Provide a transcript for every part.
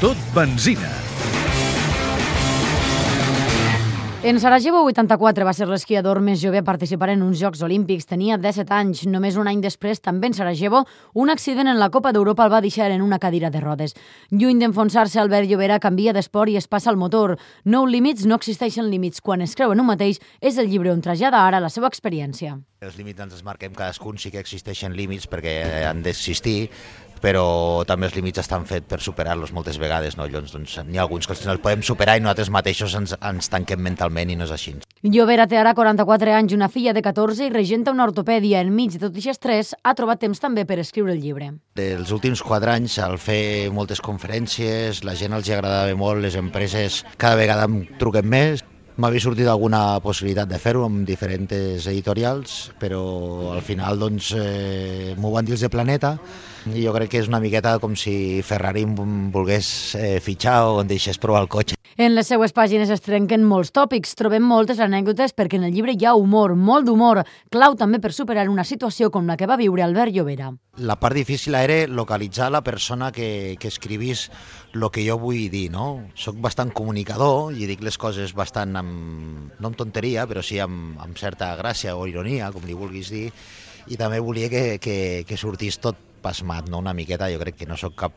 Tot benzina. En Sarajevo, 84, va ser l'esquiador més jove a participar en uns Jocs Olímpics. Tenia 17 anys. Només un any després, també en Sarajevo, un accident en la Copa d'Europa el va deixar en una cadira de rodes. Lluny d'enfonsar-se, Albert Llobera canvia d'esport i es passa al motor. Nou límits, no existeixen límits. Quan es creu en un mateix, és el llibre on trasllada ara la seva experiència. Els límits ens els marquem cadascun, sí que existeixen límits perquè han d'existir, però també els límits estan fets per superar-los moltes vegades, no? Llavors, doncs, n'hi ha alguns que els podem superar i nosaltres mateixos ens, ens tanquem mentalment i no és així. Llobera té ara 44 anys, una filla de 14 i regenta una ortopèdia. Enmig de tot aquest estrès, ha trobat temps també per escriure el llibre. Els últims quatre anys, al fer moltes conferències, la gent els agradava molt, les empreses cada vegada em truquen més, M'havia sortit alguna possibilitat de fer-ho amb diferents editorials, però al final doncs, eh, m'ho van dir els de Planeta i jo crec que és una miqueta com si Ferrari volgués eh, fitxar o em deixés provar el cotxe. En les seues pàgines es trenquen molts tòpics, trobem moltes anècdotes perquè en el llibre hi ha humor, molt d'humor, clau també per superar una situació com la que va viure Albert Llobera. La part difícil era localitzar la persona que, que escrivís el que jo vull dir, no? Soc bastant comunicador i dic les coses bastant amb, no amb tonteria, però sí amb, amb certa gràcia o ironia, com li vulguis dir, i també volia que, que, que sortís tot pasmat, no? una miqueta, jo crec que no sóc cap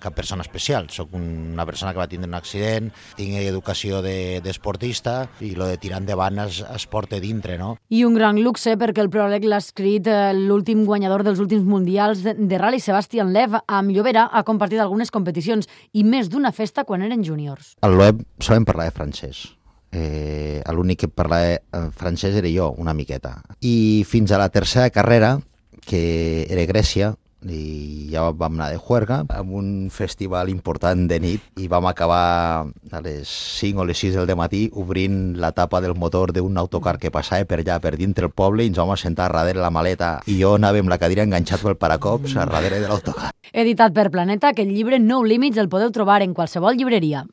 cap persona especial. Soc una persona que va tindre un accident, tinc educació d'esportista de, i lo de tirar endavant es, es porta dintre, no? I un gran luxe perquè el pròleg l'ha escrit eh, l'últim guanyador dels últims mundials de, de Rally, Sebastián Lev, amb Llobera, ha compartit algunes competicions i més d'una festa quan eren júniors. Al web sabem parlar de francès. Eh, L'únic que parlava eh, francès era jo, una miqueta. I fins a la tercera carrera, que era Grècia, i ja vam anar de juerga amb un festival important de nit i vam acabar a les 5 o les 6 del matí obrint la tapa del motor d'un autocar que passava per allà, per dintre el poble i ens vam assentar darrere la maleta i jo anava amb la cadira enganxat pel paracops a darrere de l'autocar. Editat per Planeta, aquest llibre Nou Límits el podeu trobar en qualsevol llibreria.